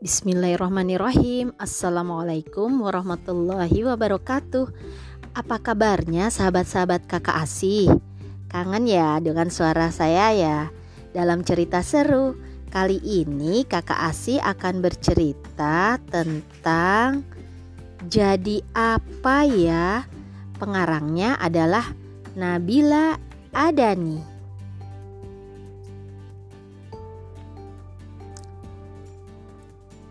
Bismillahirrahmanirrahim Assalamualaikum warahmatullahi wabarakatuh Apa kabarnya sahabat-sahabat kakak asih? Kangen ya dengan suara saya ya Dalam cerita seru Kali ini kakak asih akan bercerita tentang Jadi apa ya? Pengarangnya adalah Nabila Adani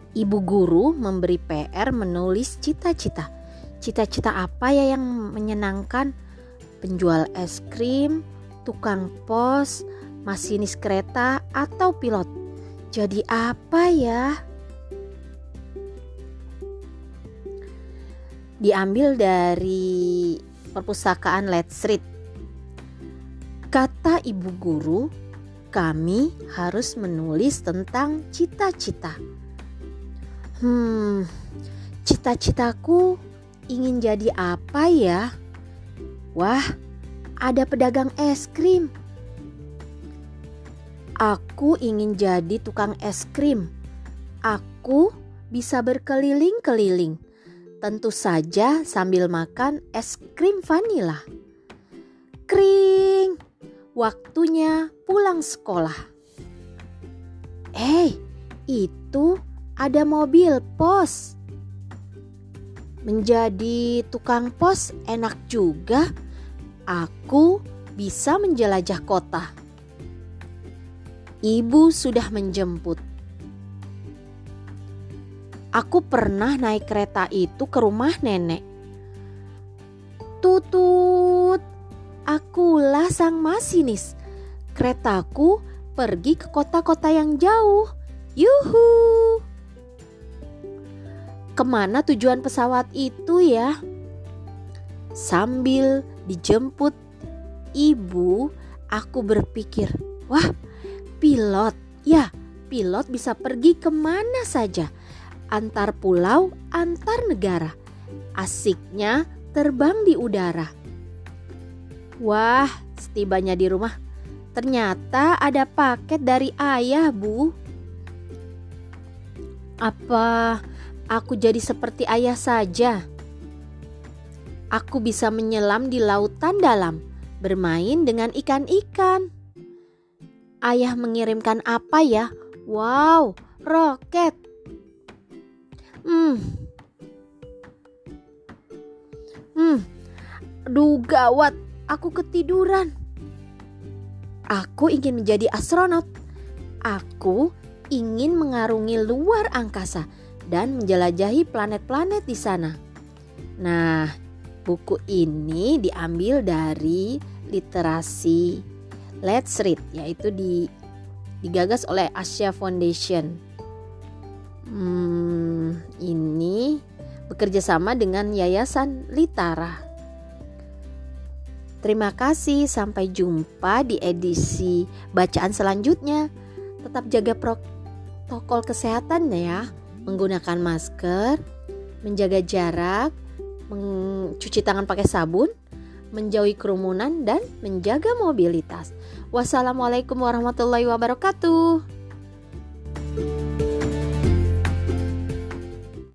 Ibu guru memberi PR menulis cita-cita. Cita-cita apa ya yang menyenangkan? Penjual es krim, tukang pos, masinis kereta, atau pilot. Jadi apa ya? Diambil dari perpustakaan Let's Read. Kata ibu guru, kami harus menulis tentang cita-cita. Hmm, cita-citaku ingin jadi apa ya? Wah, ada pedagang es krim. Aku ingin jadi tukang es krim. Aku bisa berkeliling-keliling. Tentu saja sambil makan es krim vanila. Kring, waktunya pulang sekolah. Eh, itu ada mobil pos. Menjadi tukang pos enak juga. Aku bisa menjelajah kota. Ibu sudah menjemput. Aku pernah naik kereta itu ke rumah nenek. Tutut, akulah sang masinis. Keretaku pergi ke kota-kota yang jauh. Yuhu! Ke mana tujuan pesawat itu ya? Sambil dijemput ibu, aku berpikir, wah pilot, ya pilot bisa pergi ke mana saja, antar pulau, antar negara. Asiknya terbang di udara. Wah, setibanya di rumah, ternyata ada paket dari ayah, Bu. Apa aku jadi seperti ayah saja. Aku bisa menyelam di lautan dalam, bermain dengan ikan-ikan. Ayah mengirimkan apa ya? Wow, roket. Hmm. Hmm. Duh gawat, aku ketiduran. Aku ingin menjadi astronot. Aku ingin mengarungi luar angkasa dan menjelajahi planet-planet di sana. Nah, buku ini diambil dari literasi Let's Read, yaitu di, digagas oleh Asia Foundation. Hmm, ini bekerja sama dengan Yayasan Litara. Terima kasih, sampai jumpa di edisi bacaan selanjutnya. Tetap jaga protokol kesehatan ya menggunakan masker, menjaga jarak, mencuci tangan pakai sabun, menjauhi kerumunan, dan menjaga mobilitas. Wassalamualaikum warahmatullahi wabarakatuh.